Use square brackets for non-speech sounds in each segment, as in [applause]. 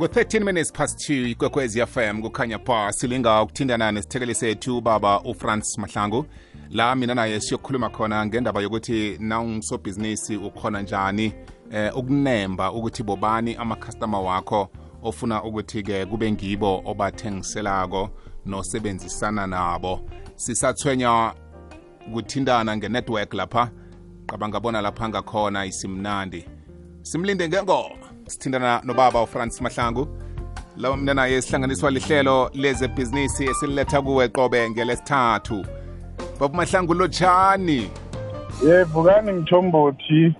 ngo-13 minutes past 2 ikwekwezi fm kukhanya pa silinga ukuthindana nesithekeli sethu ubaba ufrance mahlangu. La mina naye siyokhuluma khona ngendaba yokuthi nawungusobhizinisi ukhona njani eh ukunemba ukuthi bobani amacustomer wakho ofuna ukuthi-ke kube ngibo obathengiselako nosebenzisana nabo. Sisathwenya kuthindana nge-network lapha. Qabanga bona lapha ngakhona isimnandi. Simlinde ngengoma. Sithindana nobaba ufrance mahlangu. Lawa mina naye sihlanganiswa lihlelo lezebhizinisi esililetha kuwe qobe ngelesithathu. Baba mahlangu lotshani? Yebo kani mthombothi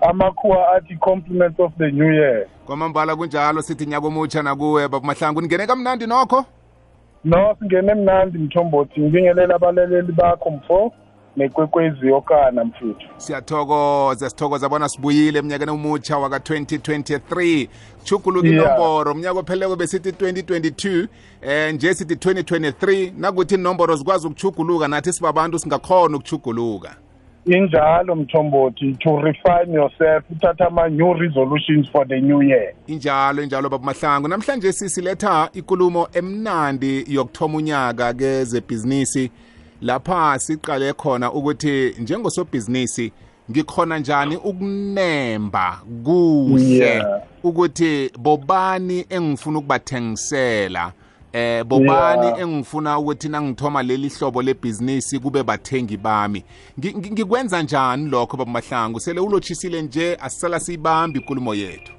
amakhuwa athi compliments of the new year. Kwamambala kunjalo sithi nyaka omutsha nakuwe baba mahlangu ningene kamnandi nokho? No singene mnandi mthombothi ngibingelela abalaleli bakho mfo. Nekwekwezi yokana mfuthu. Siyathokoza sithokoza. Bona sibuyile emnyakeni omutsha waka-2023 chuguluka Yeah. inomboro. Umnyaka opheleko besithi 2022 eh nje sithi 2023 nakuthi inomboro zikwazi ukuchuguluka nathi sibabantu singakhona ukuchuguluka injalo mthombothi. To refine yourself uthatha ama-new resolutions for the new year. Injalo injalo baba mahlangu. Namhlanje sisiletha ikulumo emnandi yokuthoma unyaka kezebhizinisi. Lapha siqale khona ukuthi njengosobhizinisi ngikhona njani ukunemba kuhle ukuthi bobani engifuna ukubathengisela? Eh bobani engifuna ukuthi nangithoma leli hlobo lebhizinisi kube bathengi bami? Ngi- ngi- ngikwenza njani lokho baba mahlangu? Sele ulotshisile nje asisala siyibambi ikulumo yethu.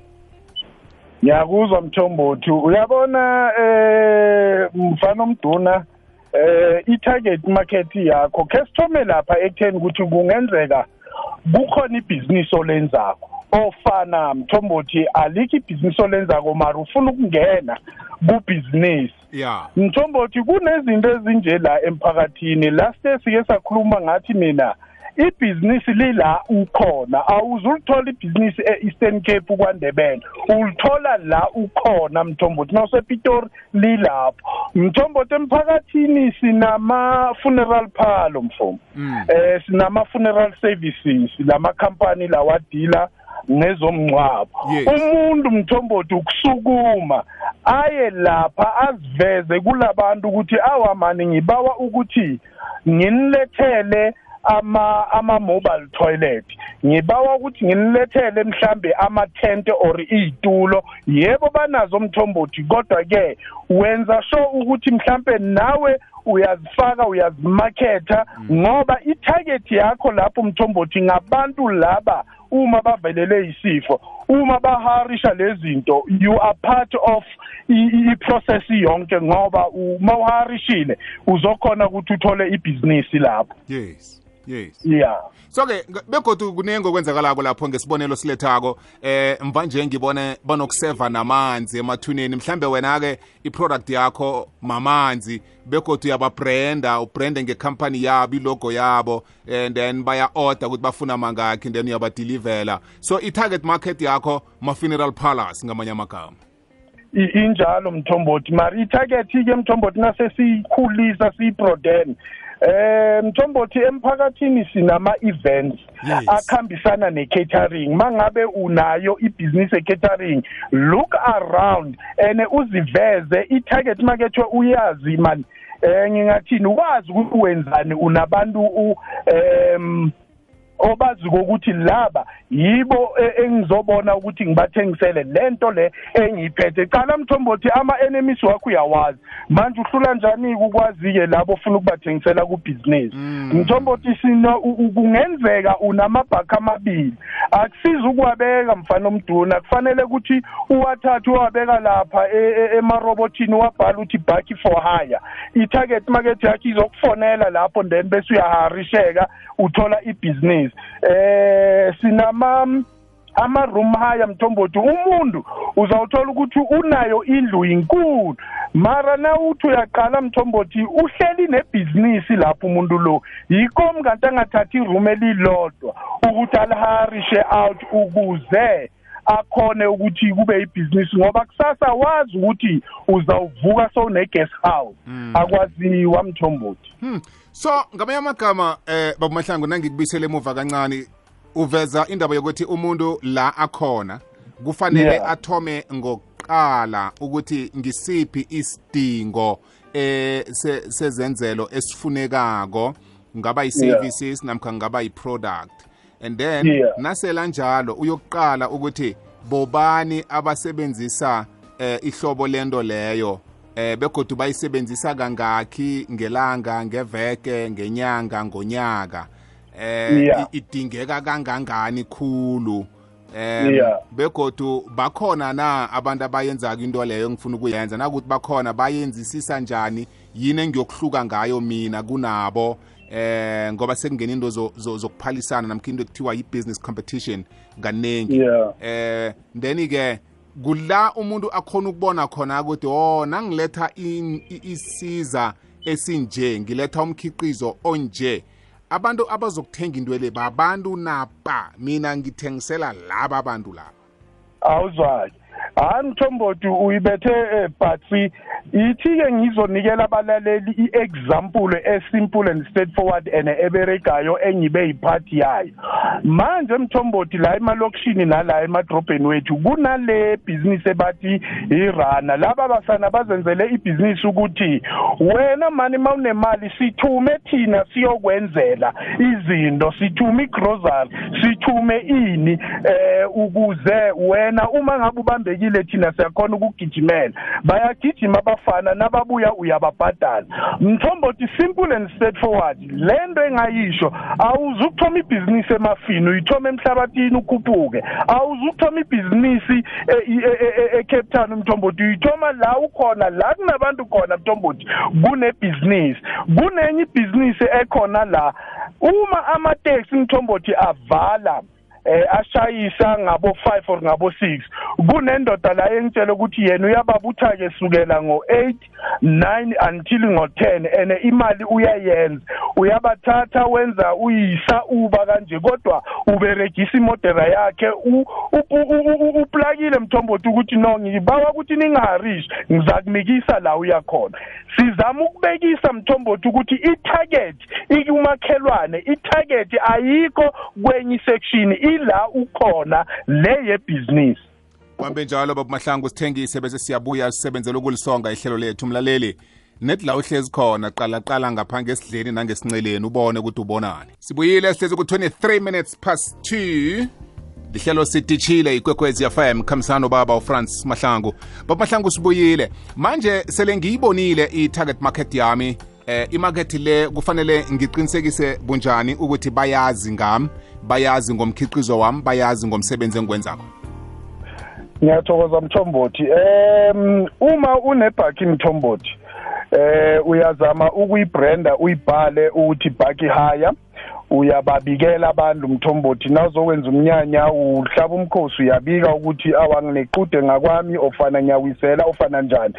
Ngiyakuzwa mthombothi. Uyabona eh mfana omduna eh i-target market yakho ke sithome lapha ekutheni ukuthi kungenzeka kukhona ibhizinisi olenzako. Ofana mthombothi alikho ibhizinisi olenzako mara ufuna ukungena kubhizinisi ya. Mthombothi kunezinto ezinje la emphakathini. Last year sike sakhuluma ngathi mina ibhizinisi lila ukhona awuzulithola ibhizinisi e-eastern cape kwandebele. Ulithola la ukhona mthombothi. Nawusepitori lilapho. Mthombothi emphakathini sinama-funeral phalo mfomo Mm. eh sinama-funeral services lamakhampani lawadila nezomngcwabo. Umuntu mthombothi ukusukuma aye lapha aziveze kulabantu ukuthi awamani ngibawa ukuthi nginilethele ama ama mobile toilet. Ngibawa ukuthi nginilethele mhlambe ama tent or izitulo yebo banazo mthombothi kodwa ke wenza sure ukuthi mhlambe nawe uyazifaka uyazimaketha ngoba i-target yakho lapho mthombothi ngabantu laba uma bavelele isifo uma baharisha lezinto you are part of i-process yonke ngoba uma uharishile uzokhona ukuthi uthole ibhizinisi lapho. Yes. Yes. Yeah. So-ke ng- begodu kuningi okwenzakalako lapho ngesibonelo silethako eh mva nje ngibone banokuseva namanzi emathuneni. Mhlambe wena-ke iproduct yakho mamanzi begodu uyababranda ubrande ngekhampani yabo ilogo yabo and then baya-order ukuthi bafuna mangakhi then uyabadilivela. So i-target market yakho ma-funeral palace ngamanye amagama. I- injalo mthombothi mara i-target ke mthombothi nase siyikhulisa siyiproden eh mthombothi emphakathini sinama events akhambisana ne-catering. Mangabe unayo ibhizinisi e-catering look around and uziveze i-target market uyazi man eh ngingathini? Ukwazi ukuthi wenzani unabantu u- em obazi kokuthi laba yibo e- engizobona ukuthi ngibathengisele lento le engiyiphethe. Cala mthombothi ama-enemies wakho uyawazi. Manje uhlula njani ukwazi-ke labo ofuna ukubathengisela kubhizinisi? Mthombothi sino u- u- kungenzeka unamabhakha amabili. Akusizi ukuwabeka mfana omduna. Kufanele ukuthi uwathathe uwabeka lapha e- e- emarobothini wabhala ukuthi bhakhi for hire. I-target market yakho izokufonela lapho then bese uyaharisheka uthola ibhizinisi. Eh sinama ama-room hire mthombothi umuntu uzawuthola ukuthi unayo indlu inkulu. Mara na uthi uyaqala mthombothi uhleli nebhizinisi lapho umuntu lo. Yikho mnganti angathathi iroom elilodwa ukuthi aliharishe out ukuze akhone ukuthi kube ibhizinisi ngoba kusasa wazi ukuthi uzawuvuka sowune-guest house. Akwaziwa mthombothi. Hmm. So ngamanye amagama eh baba Mahlangu nangikubisele emuva kancane uveza indaba yokuthi umuntu la akhona kufanele Yeah. athome uyoqala ukuthi ngisiphi isidingo eh se- sezenzelo esifunekako ngaba yi-services namkha ngaba yi-product and then Yeah. nasela njalo uyokuqala ukuthi bobani abasebenzisa eh, ihlobo lento leyo eh begodu bayisebenzisa kangakhi ngelanga ngeveke ngenyanga ngonyaka eh Yeah. i- idingeka kangangani khulu em Yeah. begodu bakhona na abantu abayenzaka into leyo ngifuna ukuyenza nakuthi bakhona bayenzisisa njani yini engiyokuhluka ngayo mina kunabo eh ngoba sekungena into zo- zo- zokuphalisana namkha into ekuthiwa yi-business competition kaningi Yeah. eh then ke kula umuntu akhona ukubona khona ukuthi oh nangiletha in- i- isiza esinje ngiletha umkhiqizo onje. Abantu abazokuthenga into le babantu napa? Mina ngithengisela laba abantu laba. Awuzwaki hayi mthombothi uyibethe eh, batsi ithi-ke ngizonikela abalaleli i-example esimple and straightforward and eberegayo engibe yiphathi yayo. Manje mthombothi la emalokishini nala emadrobheni wethu kunale bhizinisi ebathi irana. Laba basana bazenzele ibhizinisi ukuthi wena mani ma unemali sithume thina siyokwenzela izinto sithume igrosary sithume ini eh ukuze wena uma ngabe ubambekile thina siyakhona ukugijimela. Bayagijima abafana nababuya uyababhadala. Mthombothi simple and straightforward. Lento engayisho awuzukuthoma ibhizinisi emafini uyithoma emhlabathini ukhuphuke. Awuzukuthoma ibhizinisi e- e- e- eCape Town mthombothi. Uyithoma la ukhona la kunabantu khona mthombothi. Kunebhizinisi. Kunenye ibhizinisi ekhona la. Uma amateksi mthombothi avala eh ashayisa ngabo 5 or ngabo 6 kunendoda la engitshela ukuthi yena uyababutha ke sukela ngo8 9 until ngo10 ene imali uyayenza. Uyabathatha wenza uyisa uba kanje kodwa uberegisa imodera yakhe. U- u- u- u- uplakile mthombothi ukuthi no ngibawa ukuthi ningaharishi ngizakunikisa la uyakhona sizama ukubekisa mthombothi ukuthi i-target ikumakhelwane i-target ayikho kwenye section ila ukhona le yebhizinisi kwambe njalo baba mahlangu sithengise bese siyabuya sisebenzele ukulisonga ihlelo lethu. Mlaleli nethi la uhlezi khona. Qala qala ngaphange esidleni nangesinceleni. Ubone ukuthi ubonani. Sibuyile sihlezi ku-23 minutes past 2 lihlelo sitishile ikwekwezi fm khamisano baba ufrance mahlangu. Baba mahlangu sibuyile. Manje sele ngiyibonile i-target market yami. Eh imarket le kufanele ngiqinisekise bunjani ukuthi bayazi ngami bayazi ngomkhiqizo wami bayazi ngomsebenzi engiwenzako ngiyathokoza mthombothi. Em uma unebhaki mthombothi eh uyazama ukuyibranda uyibhale ukuthi bhaki haya uyababikela abantu mthombothi nawuzokwenza umnyanya uhlaba umkhosi uyabika ukuthi awanginequde ngakwami ofana ngiyawisela ofana njani.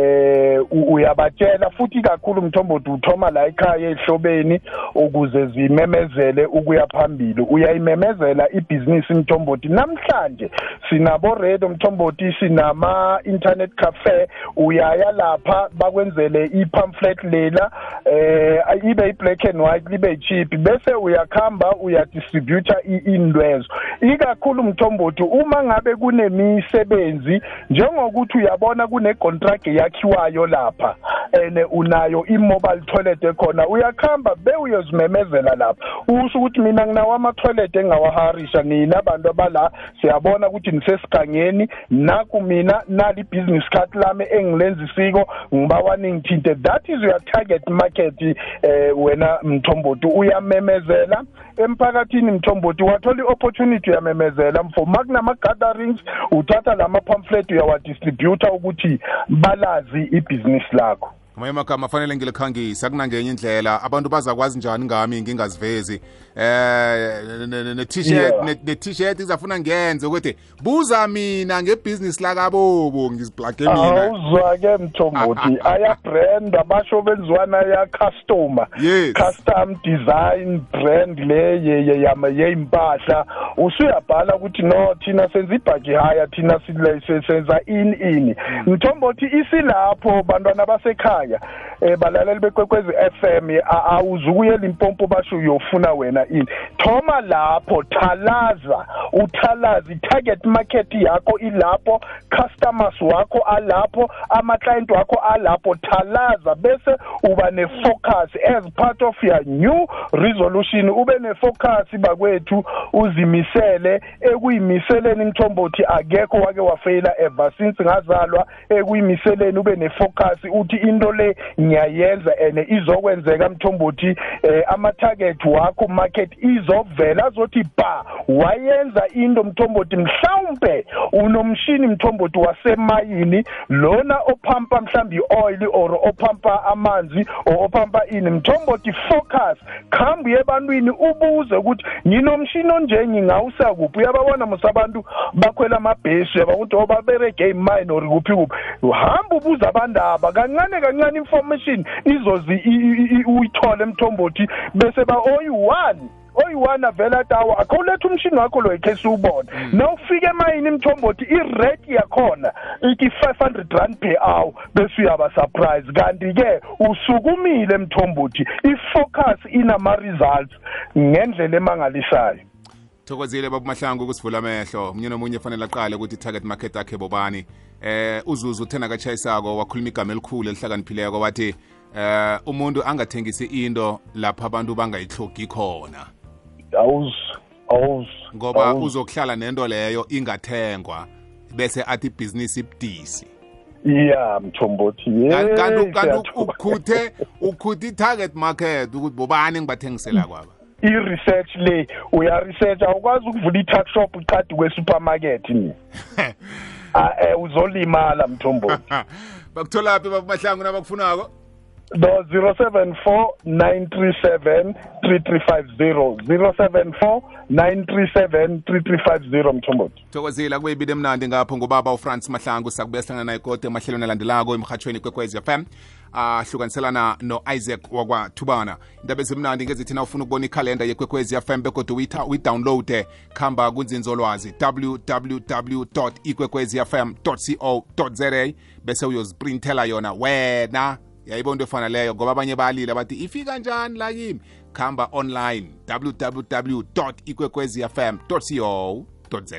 Eh u- uyabatshela futhi kakhulu mthombothi uthoma la ekhaya ehlobeni ukuze zimemezele ukuya phambili. Uyayimemezela ibhizinisi mthombothi. Namhlanje sinabo redo mthombothi sinama internet cafe. Uyaya lapha bakwenzele i-pamphlet lela eh ibe i-black and white libe cheap bese uyakhamba uyadistributor indwezo ikakhulu mthombothi uma ngabe kunemisebenzi njengokuthi uyabona kune contract yakhiwayo lapha ene unayo i-mobile toilet ekhona uyakhamba be uyozimemezela lapha. Usho ukuthi mina nginawo ama-toilet engawaharisha nina abantu abala siyabona ukuthi nisesigangeni. Naku mina nali business card lami engilenza isiko ngibawa ningithinte that is your target market eh wena mthombothi uyamemezela. Emphakathini mthombothi wathola i-opportunity uyamemezela. Mfo makunama-gatherings uthatha lama-pamphlet uyawadistributa ukuthi balazi ibhizinisi lakho. Amanye amagama afanele ngilikhangisa akunangenye indlela. Abantu bazakwazi njani ngami? Ngingazivezi. Eh ne-t-shirt Yeah. ne- ne-t-shirt izafuna ngenze ukuthi buza mina ngebhizinisi lakabobo ngiziplage mina. Awuzwa-ke mthombothi. Ayabranda basho benziwana ya-customer. Yes. custom design brand le ye- ye- yama- yey'mpahla usuyabhala ukuthi no thina senza ibhaji haya thina senza in in. Mthombothi isilapho bantwana basekhaya. Eh balaleli bekwekwezi FM awuzukuye limpompo basho uyofuna wena ini. Thoma lapho thalaza uthalaza i-target market yakho ilapho customers wakho alapho ama client wakho alapho thalaza bese uba ne focus as part of your new resolution. Ube ne focus bakwethu uzimisele ekuyimiseleni mthombothi akekho wake wafeyila ever since ngazalwa ekuyimiseleni ube ne focus uthi into le ngiyayenza ene izokwenzeka mthombothi eh, ama target wakho market izovela azothi ba wayenza into mthombothi mhlawumbe unomshini mthombothi wasemayini lona ophampa mhlambi ioil or ophampa amanzi or ophampa ini. Mthombothi focus khamba ebantwini ubuze ukuthi nginomshini onje ngingawusa kuphi? Uyababona musabantu bakhwela amabhesi yabakuthi obaberege imine or kuphi kuphi. Hamba ubuza abandaba kancane kancane information izozi uyithole mthombothi bese ba oyi-one oyi-one avela tawo akhawuletha umshini wakho lo ekhe siwubona nawufika emayini imthombothi irate yakhona ithi 500 rand per hour bese uyaba surprise. Kanti-ke usukumile mthombothi i-focus inama-results ngendlela emangalisayo. Thokozile baba mahlangu kusivula amehlo. Munye nomunye fanele aqale ukuthi i-target market akhe bobani. Eh uzuzu uthena kachayisako wakhuluma igama elikhulu elihlakaniphileko wathi eh umuntu angathengisi into lapha abantu bangayihlogi khona. Awuz awuz ngoba uzokuhlala nento leyo ingathengwa bese athi ibhizinisi ibudisi. Ya mthombothi kanti kanti ukhuthe ukhuthe i-target market ukuthi bobani engibathengisela kwaba? I-research le uya-research awukwazi ukuvula i-tuck shop uqadi kwe-supermarket ni? [laughs] Eh uzolimala mthombothi. [laughs] Bakutholaphi babamahlangu nabakufunako? No 074 937 3350 074 937 3350 mthombothi. Thokozile akubeyibile emnandi ngapho ngubaba ufrance mahlangu. Sakubuya sihlangana naye kodwa emahlelweni alandelako emhathweni kwekwez fm ahlukaniselana no-isaac wakwathubana indaba ezimnandi ngezithi na ufuna ukubona ikhalenda yekwekwezi fm begodwa uyidownloade khamba kunzinzolwazi www ikwekwezi fm co za bese uyoziprintela yona wena. Yayibona into efana leyo ngoba abanye balile bathi ifika njani la kimi? Khamba online www ikwekwezi fm co za